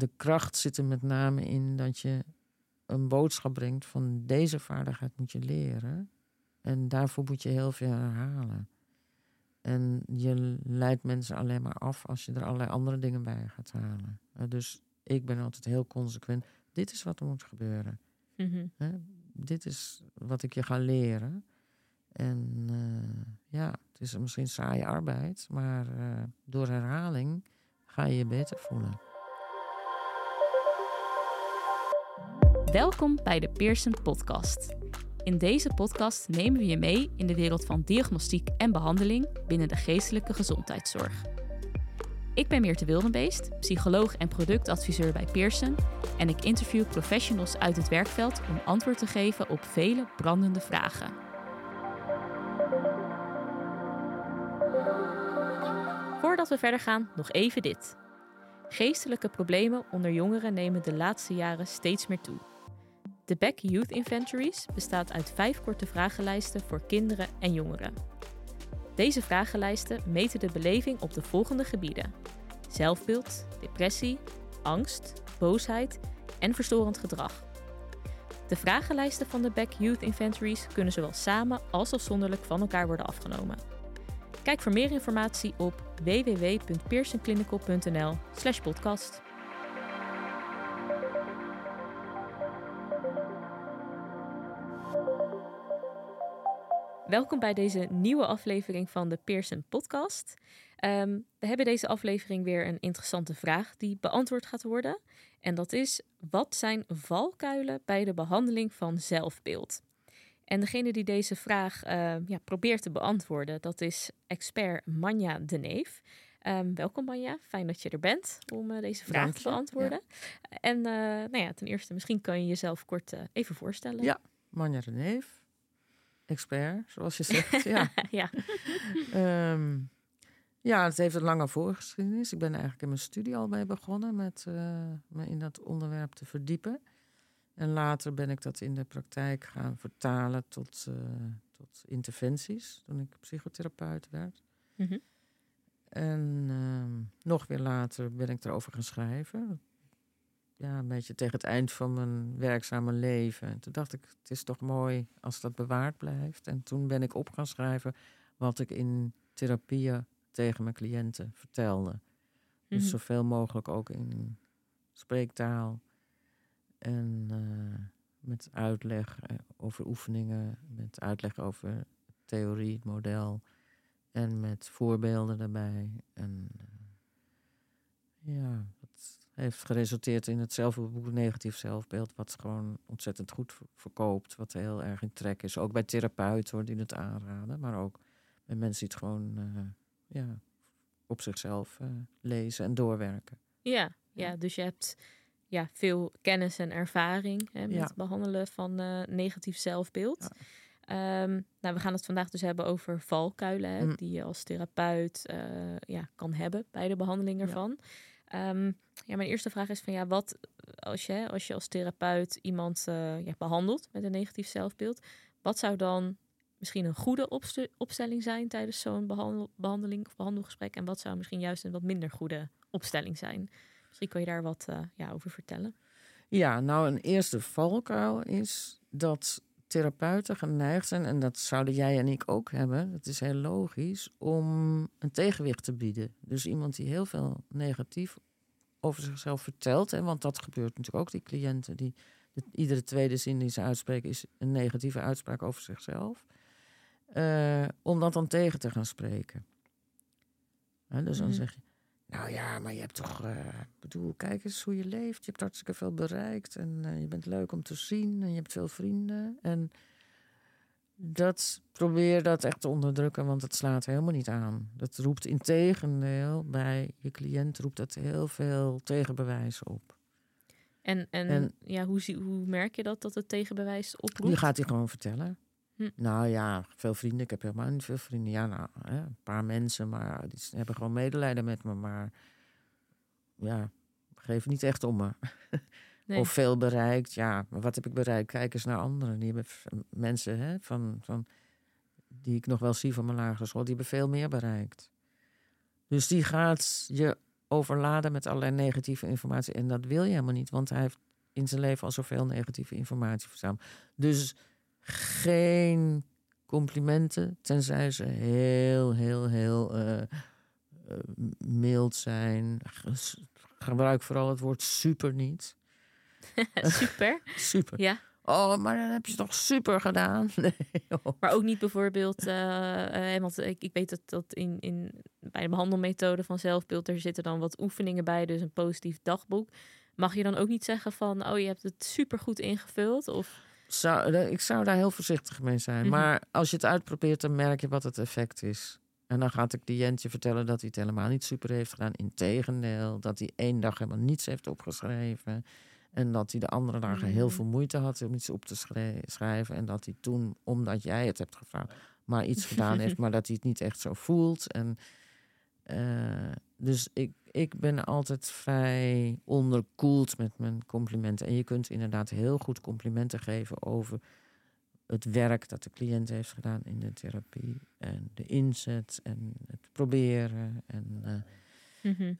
de kracht zit er met name in dat je een boodschap brengt van deze vaardigheid moet je leren. En daarvoor moet je heel veel herhalen. En je leidt mensen alleen maar af als je er allerlei andere dingen bij gaat halen. Uh, dus ik ben altijd heel consequent. Dit is wat er moet gebeuren. Mhm. Hè? Dit is wat ik je ga leren. En uh, ja, het is misschien saaie arbeid, maar uh, door herhaling ga je je beter voelen. Welkom bij de Pearson Podcast. In deze podcast nemen we je mee in de wereld van diagnostiek en behandeling binnen de geestelijke gezondheidszorg. Ik ben Meerte Wildenbeest, psycholoog en productadviseur bij Pearson en ik interview professionals uit het werkveld om antwoord te geven op vele brandende vragen. Voordat we verder gaan, nog even dit. Geestelijke problemen onder jongeren nemen de laatste jaren steeds meer toe. De Beck Youth Inventories bestaat uit vijf korte vragenlijsten voor kinderen en jongeren. Deze vragenlijsten meten de beleving op de volgende gebieden: zelfbeeld, depressie, angst, boosheid en verstorend gedrag. De vragenlijsten van de Beck Youth Inventories kunnen zowel samen als afzonderlijk van elkaar worden afgenomen. Kijk voor meer informatie op www.pearsonclinical.nl/podcast. Welkom bij deze nieuwe aflevering van de Pearson Podcast. Um, we hebben deze aflevering weer een interessante vraag die beantwoord gaat worden. En dat is: wat zijn valkuilen bij de behandeling van zelfbeeld? En degene die deze vraag uh, ja, probeert te beantwoorden, dat is expert Manja de Neef. Um, welkom Manja, fijn dat je er bent om uh, deze vraag te beantwoorden. Ja. En uh, nou ja, ten eerste, misschien kan je jezelf kort even voorstellen. Ja, Manja de Neef expert, zoals je zegt. ja. ja. um, ja, het heeft een lange voorgeschiedenis. Ik ben eigenlijk in mijn studie al mee begonnen met uh, me in dat onderwerp te verdiepen. En later ben ik dat in de praktijk gaan vertalen tot, uh, tot interventies, toen ik psychotherapeut werd. Mm -hmm. En uh, nog weer later ben ik erover gaan schrijven ja, een beetje tegen het eind van mijn werkzame leven. En toen dacht ik, het is toch mooi als dat bewaard blijft. En toen ben ik op gaan schrijven wat ik in therapieën tegen mijn cliënten vertelde. Mm -hmm. Dus zoveel mogelijk ook in spreektaal. En uh, met uitleg over oefeningen, met uitleg over theorie, het model. En met voorbeelden daarbij. En uh, ja, dat heeft geresulteerd in het zelfboek Negatief Zelfbeeld, wat gewoon ontzettend goed verkoopt, wat heel erg in trek is. Ook bij therapeuten hoor, die het aanraden, maar ook bij mensen die het gewoon uh, ja, op zichzelf uh, lezen en doorwerken. Ja, ja, dus je hebt ja, veel kennis en ervaring hè, met Ja. het behandelen van uh, negatief zelfbeeld. Um, nou, we gaan het vandaag dus hebben over valkuilen, hè, Mm. die je als therapeut ja, kan hebben bij de behandeling ervan. Um, ja, mijn eerste vraag is van ja, wat als je als, je als therapeut iemand uh, ja, behandelt met een negatief zelfbeeld, wat zou dan misschien een goede opstelling zijn tijdens zo'n behandel behandeling of behandelgesprek en wat zou misschien juist een wat minder goede opstelling zijn? Misschien kan je daar wat uh, ja, over vertellen. Ja, nou een eerste valkuil is dat therapeuten geneigd zijn, en dat zouden jij en ik ook hebben, dat is heel logisch, om een tegenwicht te bieden. Dus iemand die heel veel negatief over zichzelf vertelt, hè, want dat gebeurt natuurlijk ook, die cliënten, die de, iedere tweede zin die ze uitspreken is een negatieve uitspraak over zichzelf, uh, om dat dan tegen te gaan spreken. Hè, dus dan mm -hmm. zeg je, nou ja, maar je hebt toch, uh, bedoel, kijk eens hoe je leeft. Je hebt hartstikke veel bereikt en uh, je bent leuk om te zien en je hebt veel vrienden. En dat probeer dat echt te onderdrukken, want het slaat helemaal niet aan. Dat roept in tegendeel bij je cliënt roept dat heel veel tegenbewijs op. En, en, en ja, hoe, zie, hoe merk je dat, dat het tegenbewijs oproept? Die gaat hij gewoon vertellen. Hm. Nou ja, veel vrienden. Ik heb helemaal niet veel vrienden. Ja, nou, hè, een paar mensen, maar die hebben gewoon medelijden met me. Maar ja, geef niet echt om me. Nee. Of veel bereikt. Ja, maar wat heb ik bereikt? Kijk eens naar anderen. Die hebben mensen hè, van, van, die ik nog wel zie van mijn lagere school, die hebben veel meer bereikt. Dus die gaat je overladen met allerlei negatieve informatie. En dat wil je helemaal niet, want hij heeft in zijn leven al zoveel negatieve informatie verzameld. Dus geen complimenten, tenzij ze heel, heel, heel uh, mild zijn. Gebruik vooral het woord super niet. super? super. Ja. Oh, maar dan heb je toch super gedaan. Nee, oh. Maar ook niet bijvoorbeeld, uh, want ik, ik weet dat, dat in, in, bij de behandelmethode van zelfbeeld, er zitten dan wat oefeningen bij, dus een positief dagboek. Mag je dan ook niet zeggen van, oh, je hebt het super goed ingevuld? Of... Zou, ik zou daar heel voorzichtig mee zijn. Mhm. Maar als je het uitprobeert, dan merk je wat het effect is. En dan gaat de cliënt je vertellen dat hij het helemaal niet super heeft gedaan. Integendeel, dat hij één dag helemaal niets heeft opgeschreven. En dat hij de andere dagen heel mm. veel moeite had om iets op te schrijven. En dat hij toen, omdat jij het hebt gevraagd, maar iets gedaan heeft, maar dat hij het niet echt zo voelt. En, uh, dus ik, ik ben altijd vrij onderkoeld met mijn complimenten. En je kunt inderdaad heel goed complimenten geven over het werk dat de cliënt heeft gedaan in de therapie. En de inzet en het proberen. En, uh, Mm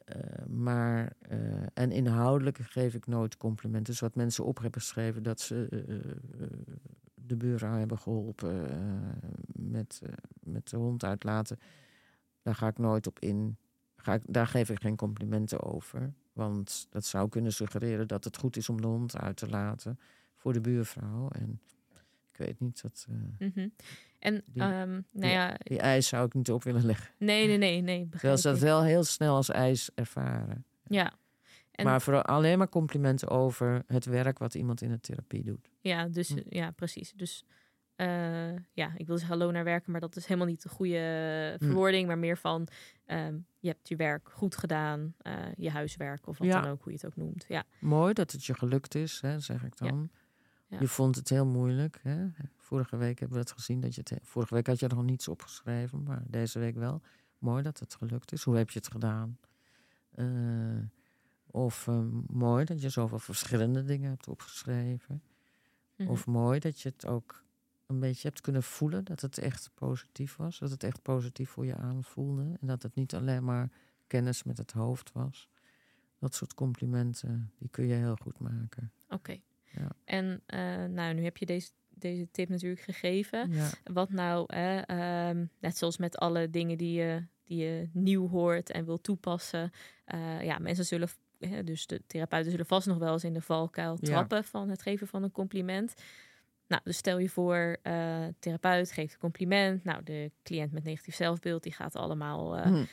maar, uh, en inhoudelijk geef ik nooit complimenten. Dus wat mensen op hebben geschreven dat ze de bureau hebben geholpen met, met de hond uitlaten. Daar ga ik nooit op in. Ga ik, daar geef ik geen complimenten over. Want dat zou kunnen suggereren dat het goed is om de hond uit te laten voor de buurvrouw. En ik weet niet dat. Mm en die, um, nou ja, die ijs zou ik niet op willen leggen. Nee, nee, nee, nee. Terwijl ze dat wel heel snel als ijs ervaren. Ja. En, maar vooral alleen maar complimenten over het werk wat iemand in de therapie doet. Ja, dus hm. ja, precies. Dus uh, ja, ik wil zeggen hallo naar werken, maar dat is helemaal niet de goede hm. verwoording, maar meer van um, je hebt je werk goed gedaan, uh, je huiswerk of wat ja. dan ook, hoe je het ook noemt. Ja. Mooi dat het je gelukt is, hè, zeg ik dan. Ja. Je vond het heel moeilijk. Hè? Vorige week hebben we het gezien dat je het. Vorige week had je er nog niets opgeschreven, maar deze week wel. Mooi dat het gelukt is. Hoe heb je het gedaan? Uh, of uh, mooi dat je zoveel verschillende dingen hebt opgeschreven. Mm -hmm. Of mooi dat je het ook een beetje hebt kunnen voelen dat het echt positief was. Dat het echt positief voor je aanvoelde. En dat het niet alleen maar kennis met het hoofd was. Dat soort complimenten, die kun je heel goed maken. Oké. Ja. En uh, nou, nu heb je deze deze tip natuurlijk gegeven. Wat nou, ehm, net zoals met alle dingen die je, die je nieuw hoort en wil toepassen. Uh, ja, mensen zullen, dus de therapeuten zullen vast nog wel eens in de valkuil trappen van het geven van een compliment. Nou, dus stel je voor, uh, therapeut geeft een compliment. Nou, de cliënt met negatief zelfbeeld, die gaat allemaal uh,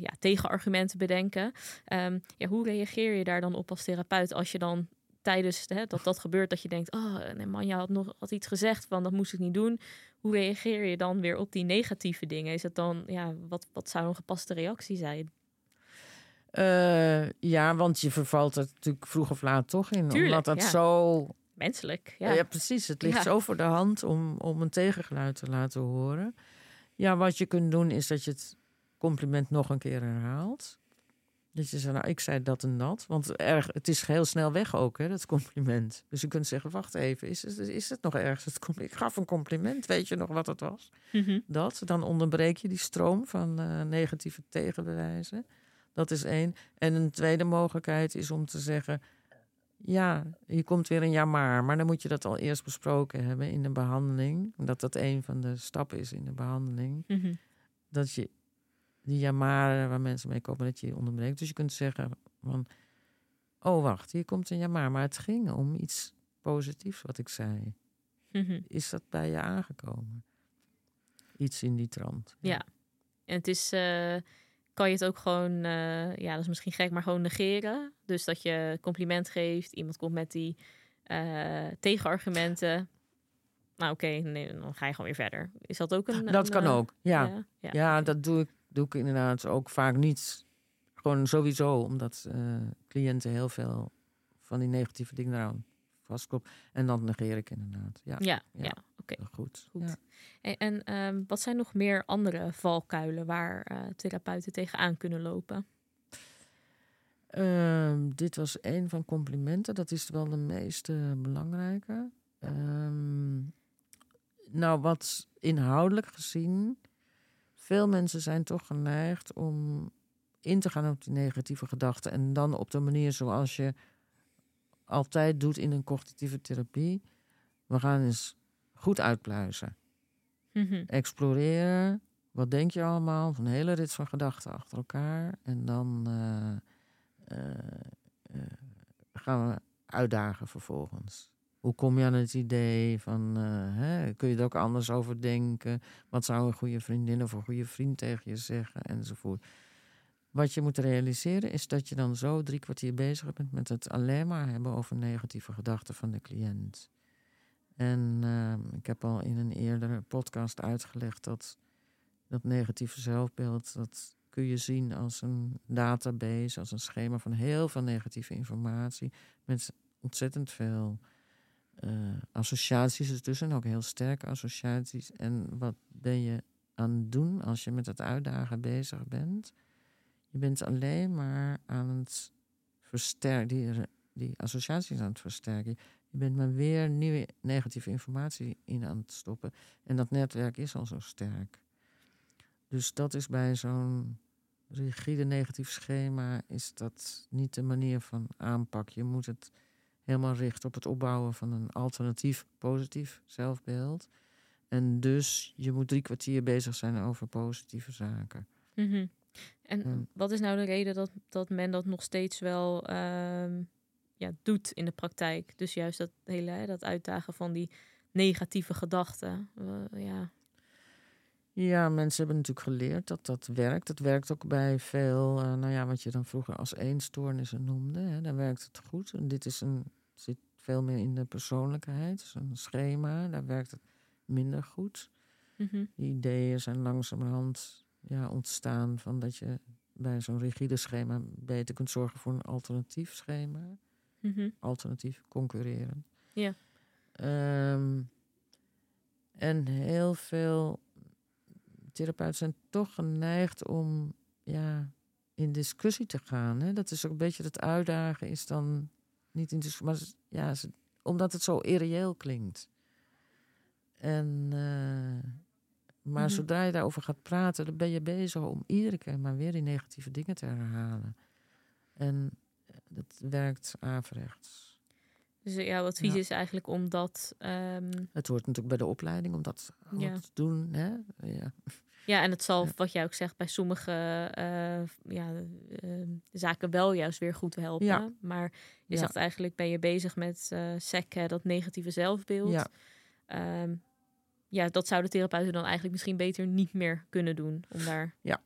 ja, tegenargumenten bedenken. Um, ja, hoe reageer je daar dan op als therapeut als je dan tijdens hè, dat dat gebeurt, dat je denkt, oh nee man, je had nog had iets gezegd van dat moest ik niet doen. Hoe reageer je dan weer op die negatieve dingen? Is het dan, ja, wat, wat zou een gepaste reactie zijn? Ja, want je vervalt het natuurlijk vroeg of laat toch in. Tuurlijk, omdat dat zo... Menselijk, ja. ja. precies. Het ligt zo voor de hand om, om een tegengeluid te laten horen. Ja, wat je kunt doen is dat je het compliment nog een keer herhaalt. Dat je zegt, nou, ik zei dat en dat. Want erg, het is heel snel weg ook, hè, dat compliment. Dus je kunt zeggen, wacht even, is het, is het nog ergens? Het ik gaf een compliment, weet je nog wat het was? Mhm. Dat, dan onderbreek je die stroom van uh, negatieve tegenbewijzen. Dat is één. En een tweede mogelijkheid is om te zeggen... ja, hier komt weer een ja maar. Maar dan moet je dat al eerst besproken hebben in de behandeling. Dat dat een van de stappen is in de behandeling. Mhm. Dat je die jamaren waar mensen mee komen, dat je onderbreekt. Dus je kunt zeggen van, oh wacht, hier komt een jamaar. Maar het ging om iets positiefs wat ik zei. Mhm. Is dat bij je aangekomen? Iets in die trant. Ja, en het is, uh, kan je het ook gewoon, uh, ja dat is misschien gek, maar gewoon negeren. Dus dat je compliment geeft, iemand komt met die uh, tegenargumenten. Nou oké, nee, dan ga je gewoon weer verder. Is dat ook een... Dat kan ook, ja. Ja, ja. ja, dat doe ik doe ik inderdaad ook vaak niet. Gewoon sowieso, omdat uh, cliënten heel veel van die negatieve dingen eraan vastkloppen. En dan negeer ik inderdaad. Ja, ja, ja. Oké. Goed. goed. Ja. En, en ehm, wat zijn nog meer andere valkuilen waar uh, therapeuten tegenaan kunnen lopen? Ehm, dit was een van complimenten. Dat is wel de meest belangrijke. Ehm, nou, wat inhoudelijk gezien veel mensen zijn toch geneigd om in te gaan op die negatieve gedachten. En dan op de manier zoals je altijd doet in een cognitieve therapie. We gaan eens goed uitpluizen. Mhm. Exploreren. Wat denk je allemaal? Een hele rits van gedachten achter elkaar. En dan eh, eh, eh, gaan we uitdagen vervolgens. Hoe kom je aan het idee van, hè, kun je er ook anders over denken? Wat zou een goede vriendin of een goede vriend tegen je zeggen? Enzovoort. Wat je moet realiseren is dat je dan zo drie kwartier bezig bent met het alleen maar hebben over negatieve gedachten van de cliënt. En ehm, ik heb al in een eerdere podcast uitgelegd dat dat negatieve zelfbeeld, dat kun je zien als een database, als een schema van heel veel negatieve informatie met ontzettend veel eh, associaties ertussen, ook heel sterke associaties. En wat ben je aan het doen als je met het uitdagen bezig bent? Je bent alleen maar aan het versterken, die associaties aan het versterken. Je bent maar weer nieuwe negatieve informatie in aan het stoppen. En dat netwerk is al zo sterk. Dus dat is bij zo'n rigide negatief schema is dat niet de manier van aanpak. Je moet het helemaal richten op het opbouwen van een alternatief positief zelfbeeld. En dus je moet drie kwartier bezig zijn over positieve zaken. Mhm. En wat is nou de reden dat, dat men dat nog steeds wel ehm, ja, doet in de praktijk? Dus juist dat hele hè, dat uitdagen van die negatieve gedachten. Eh, ja. Ja, mensen hebben natuurlijk geleerd dat dat werkt. Dat werkt ook bij veel, eh, nou ja, wat je dan vroeger als eenstoornissen noemde. Hè, daar werkt het goed. En dit is een, zit veel meer in de persoonlijkheid. Dus een schema, daar werkt het minder goed. Mhm. Die ideeën zijn langzamerhand ja, ontstaan van dat je bij zo'n rigide schema beter kunt zorgen voor een alternatief schema. Mhm. Alternatief concurreren. Ja. Ehm, en heel veel therapeuten zijn toch geneigd om ja, in discussie te gaan. Hè? Dat is ook een beetje het uitdagen, is dan niet in discussie, maar ja, ze- omdat het zo irreëel klinkt. En, eh, maar Mhm. zodra je daarover gaat praten, dan ben je bezig om iedere keer maar weer die negatieve dingen te herhalen. En dat werkt averechts. Dus eh, jouw advies Ja. is eigenlijk om dat... ehm, Het hoort natuurlijk bij de opleiding om dat Ja. te doen. Hè? Ja. ja, en het zal, Ja. wat jij ook zegt, bij sommige eh, ja, ehm, zaken wel juist weer goed helpen. Ja. Maar je zegt eigenlijk, ben je bezig met eh SEC, dat negatieve zelfbeeld. Ja. Ehm, ja, dat zouden therapeuten dan eigenlijk misschien beter niet meer kunnen doen. Om daar Ja.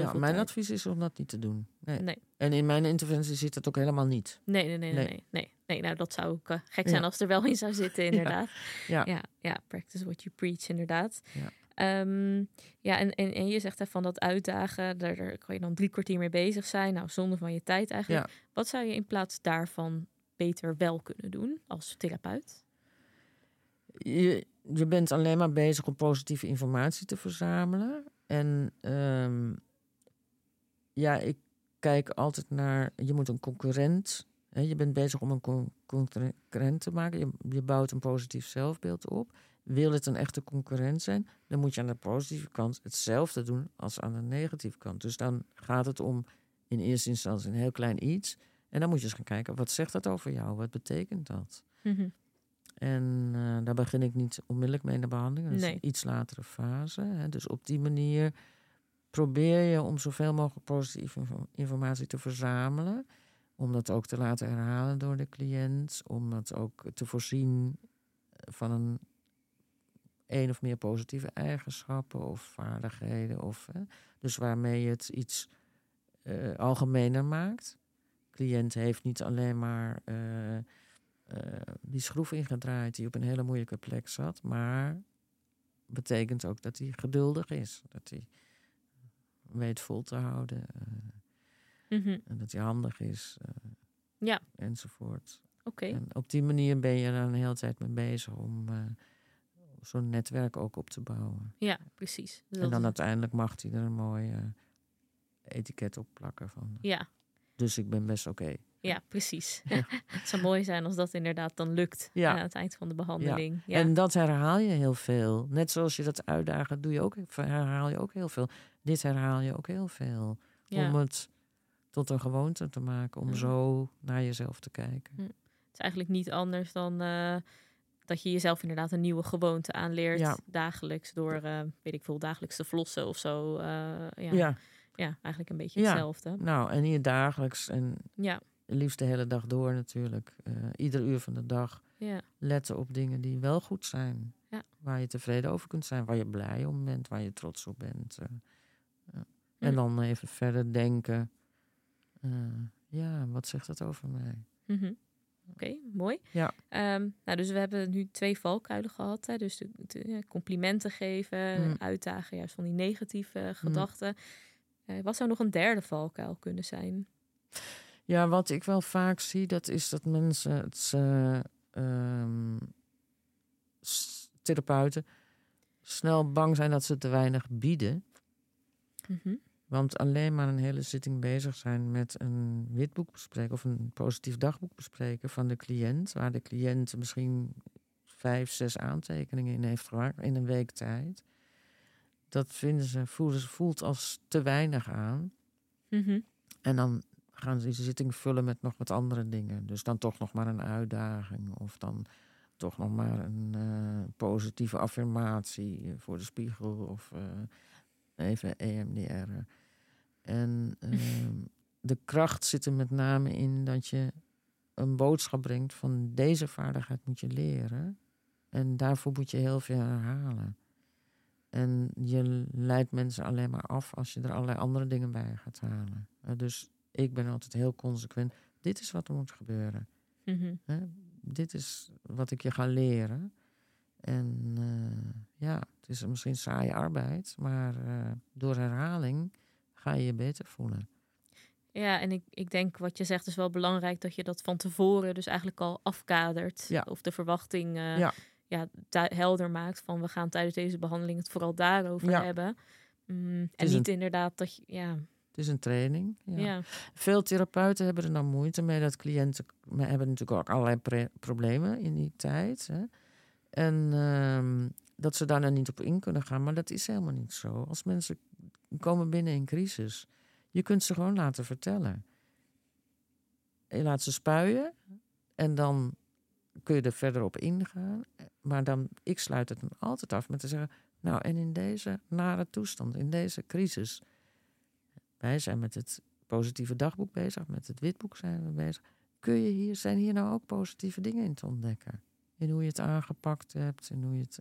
Ja, mijn tijd- advies is om dat niet te doen. Nee. Nee. En in mijn interventie zit dat ook helemaal niet. Nee, nee, nee, nee, Nee. nee, nee. Nou dat zou ook eh, gek zijn Ja. als er wel in zou zitten, inderdaad. Ja. ja, ja, practice what you preach, inderdaad. Ja. Ehm, ja, en, en, en je zegt hè, van dat uitdagen, daar, daar kan je dan drie kwartier mee bezig zijn. Nou, zonde van je tijd eigenlijk. Wat zou je in plaats daarvan beter wel kunnen doen als therapeut? Je, je bent alleen maar bezig om positieve informatie te verzamelen. En ehm, ja, ik kijk altijd naar. Je moet een concurrent. Hè, je bent bezig om een con- concurrent te maken. Je, je bouwt een positief zelfbeeld op. Wil het een echte concurrent zijn, dan moet je aan de positieve kant hetzelfde doen als aan de negatieve kant. Dus dan gaat het om in eerste instantie een heel klein iets. En dan moet je eens gaan kijken, wat zegt dat over jou? Wat betekent dat? Mhm. En eh, daar begin ik niet onmiddellijk mee in de behandeling. Dat is Nee. een iets latere fase. Hè. Dus op die manier probeer je om zoveel mogelijk positieve info- informatie te verzamelen. Om dat ook te laten herhalen door de cliënt. Om dat ook te voorzien van een of meer positieve eigenschappen of vaardigheden. Of, dus waarmee je het iets eh, algemener maakt. De cliënt heeft niet alleen maar eh, eh, die schroef ingedraaid die op een hele moeilijke plek zat, maar betekent ook dat hij geduldig is. Dat hij weet vol te houden. eh, Mhm. en dat hij handig is. eh, Ja. Enzovoort. Oké, En op die manier ben je er een hele tijd mee bezig om eh, zo'n netwerk ook op te bouwen. ja, precies. En dan is- uiteindelijk mag hij er een mooi etiket op plakken van. ja, Dus ik ben best oké. Ja, precies. Ja. het zou mooi zijn als dat inderdaad dan lukt Ja. aan het eind van de behandeling. Ja. En dat herhaal je heel veel. Net zoals je dat uitdagen, doe je ook, herhaal je ook heel veel. Dit herhaal je ook heel veel. Om het tot een gewoonte te maken. Om Ja. zo naar jezelf te kijken. Het is eigenlijk niet anders dan eh, dat je jezelf inderdaad een nieuwe gewoonte aanleert. Ja. Dagelijks door, eh, weet ik veel, dagelijks te flossen of zo. eh, ja. Ja. Ja. eigenlijk een beetje hetzelfde. nou en hier dagelijks en Ja, liefst de hele dag door natuurlijk. Eh, ieder uur van de dag ja, letten op dingen die wel goed zijn. Ja. Waar je tevreden over kunt zijn, waar je blij om bent, waar je trots op bent. eh. En dan even verder denken. eh, ja, wat zegt dat over mij? Mhm. Oké, mooi. Ja. Ehm, nou, dus we hebben nu twee valkuilen gehad. Hè? Dus de, de, ja, complimenten geven, Mm. uitdagen juist van die negatieve gedachten. Eh, wat zou nog een derde valkuil kunnen zijn? Ja, wat ik wel vaak zie, dat is dat mensen, het, eh, ehm, therapeuten, snel bang zijn dat ze te weinig bieden. Mhm. Want alleen maar een hele zitting bezig zijn met een witboek bespreken of een positief dagboek bespreken van de cliënt, waar de cliënt misschien vijf, zes aantekeningen in heeft gemaakt in een week tijd. Dat vinden ze, voelen ze voelt als te weinig aan. Mhm. En dan gaan ze die zitting vullen met nog wat andere dingen. Dus dan toch nog maar een uitdaging. Of dan toch nog maar een eh, positieve affirmatie voor de spiegel. Of eh, even EMDR. En ehm, de kracht zit er met name in dat je een boodschap brengt van deze vaardigheid moet je leren. En daarvoor moet je heel veel herhalen. En je leidt mensen alleen maar af als je er allerlei andere dingen bij gaat halen. Eh, dus ik ben altijd heel consequent. Dit is wat er moet gebeuren. Mhm. Hè? Dit is wat ik je ga leren. En eh, ja, het is misschien saaie arbeid, maar eh, door herhaling ga je je beter voelen. Ja, en ik, ik denk wat je zegt is wel belangrijk dat je dat van tevoren dus eigenlijk al afkadert. Ja. Of de verwachting eh, Ja. helder maakt van we gaan tijdens deze behandeling het vooral daarover Ja. hebben. Mm, en niet inderdaad dat je, ja, Het is een training. Ja. ja. Veel therapeuten hebben er dan moeite mee dat cliënten hebben natuurlijk ook allerlei problemen in die tijd. Hè? En ehm, dat ze daar niet op in kunnen gaan. Maar dat is helemaal niet zo. Als mensen komen binnen in crisis, je kunt ze gewoon laten vertellen. Je laat ze spuien en dan kun je er verder op ingaan. Maar dan, ik sluit het dan altijd af met te zeggen... nou, en in deze nare toestand, in deze crisis... wij zijn met het positieve dagboek bezig, met het witboek zijn we bezig. Kun je hier, zijn hier nou ook positieve dingen in te ontdekken? In hoe je het aangepakt hebt, en hoe je het...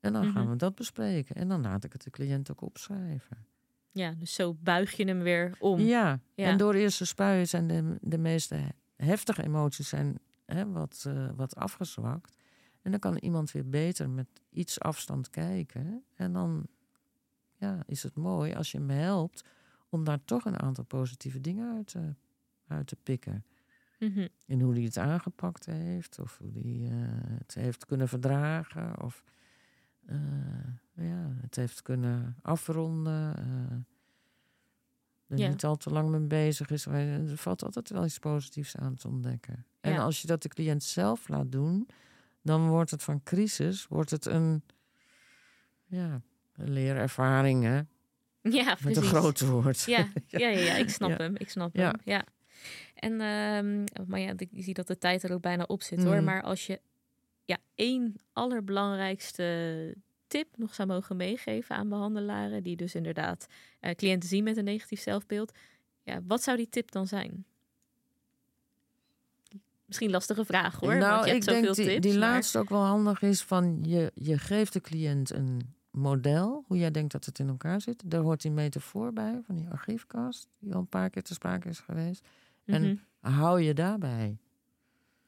En dan gaan Mhm. we dat bespreken. En dan laat ik het de cliënt ook opschrijven. ja, dus zo buig je hem weer om. Ja, Ja. en door eerst te spuien zijn de, de meeste heftige emoties zijn, hè, wat, eh, wat afgezwakt. En dan kan iemand weer beter met iets afstand kijken. En dan ja, is het mooi als je hem helpt om daar toch een aantal positieve dingen uit te, uit te pikken. Mhm. In hoe hij het aangepakt heeft, of hoe hij eh, het heeft kunnen verdragen, of eh, ja, het heeft kunnen afronden. eh, er Ja. niet al te lang mee bezig is. Er valt altijd wel iets positiefs aan te ontdekken. En als je dat de cliënt zelf laat doen, dan wordt het van crisis, wordt het een, ja, leerervaring, hè? Ja, Met precies. een groot woord. Ja, ja, ja, ja, ik snap hem. Ik snap hem. Ja. En, ehm, maar ja, ik zie dat de tijd er ook bijna op zit hoor. Mm. Maar als je ja, één allerbelangrijkste tip nog zou mogen meegeven aan behandelaren, die dus inderdaad eh, cliënten zien met een negatief zelfbeeld, ja, wat zou die tip dan zijn? Misschien lastige vraag hoor. nou, want je hebt ik denk zoveel die, tips. die maar- laatste ook wel handig is van je, je geeft de cliënt een model, hoe jij denkt dat het in elkaar zit. Daar hoort die metafoor bij van die archiefkast, die al een paar keer te sprake is geweest. en- Mhm. Hou je daarbij.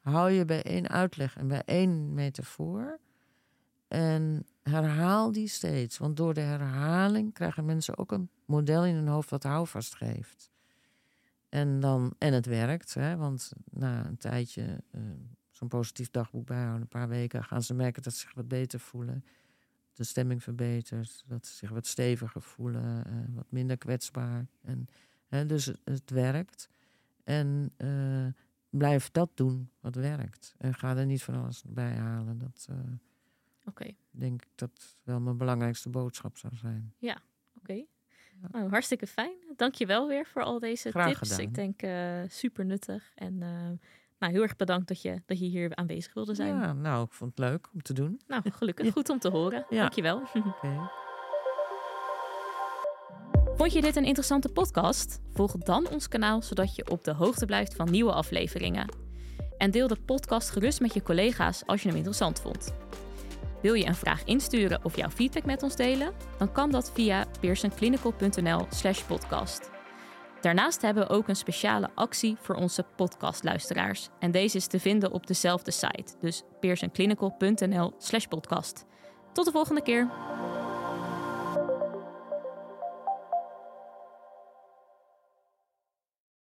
Hou je bij één uitleg en bij één metafoor. En herhaal die steeds. Want door de herhaling krijgen mensen ook een model in hun hoofd dat houvast geeft. En, dan, en het werkt, hè, want na een tijdje eh, zo'n positief dagboek bijhouden, een paar weken, gaan ze merken dat ze zich wat beter voelen. De stemming verbetert, dat ze zich wat steviger voelen, eh, wat minder kwetsbaar. En, hè, dus het, het werkt. En eh, blijf dat doen wat werkt. En ga er niet van alles bij halen. Dat Oké, denk ik dat wel mijn belangrijkste boodschap zou zijn. oké. Nou, hartstikke fijn. Dank je wel weer voor al deze Graag tips. gedaan. Ik denk super nuttig. En nou, heel erg bedankt dat je, dat je hier aanwezig wilde zijn. Ja, nou, ik vond het leuk om te doen. Nou, gelukkig. Goed om te horen. Ja. Dank je wel. Oké. Vond je dit een interessante podcast? Volg dan ons kanaal zodat je op de hoogte blijft van nieuwe afleveringen. En deel de podcast gerust met je collega's als je hem interessant vond. Wil je een vraag insturen of jouw feedback met ons delen? Dan kan dat via pearsonclinical.nl/slash podcast. Daarnaast hebben we ook een speciale actie voor onze podcastluisteraars. En deze is te vinden op dezelfde site, dus pearsonclinical.nl/slash podcast. Tot de volgende keer!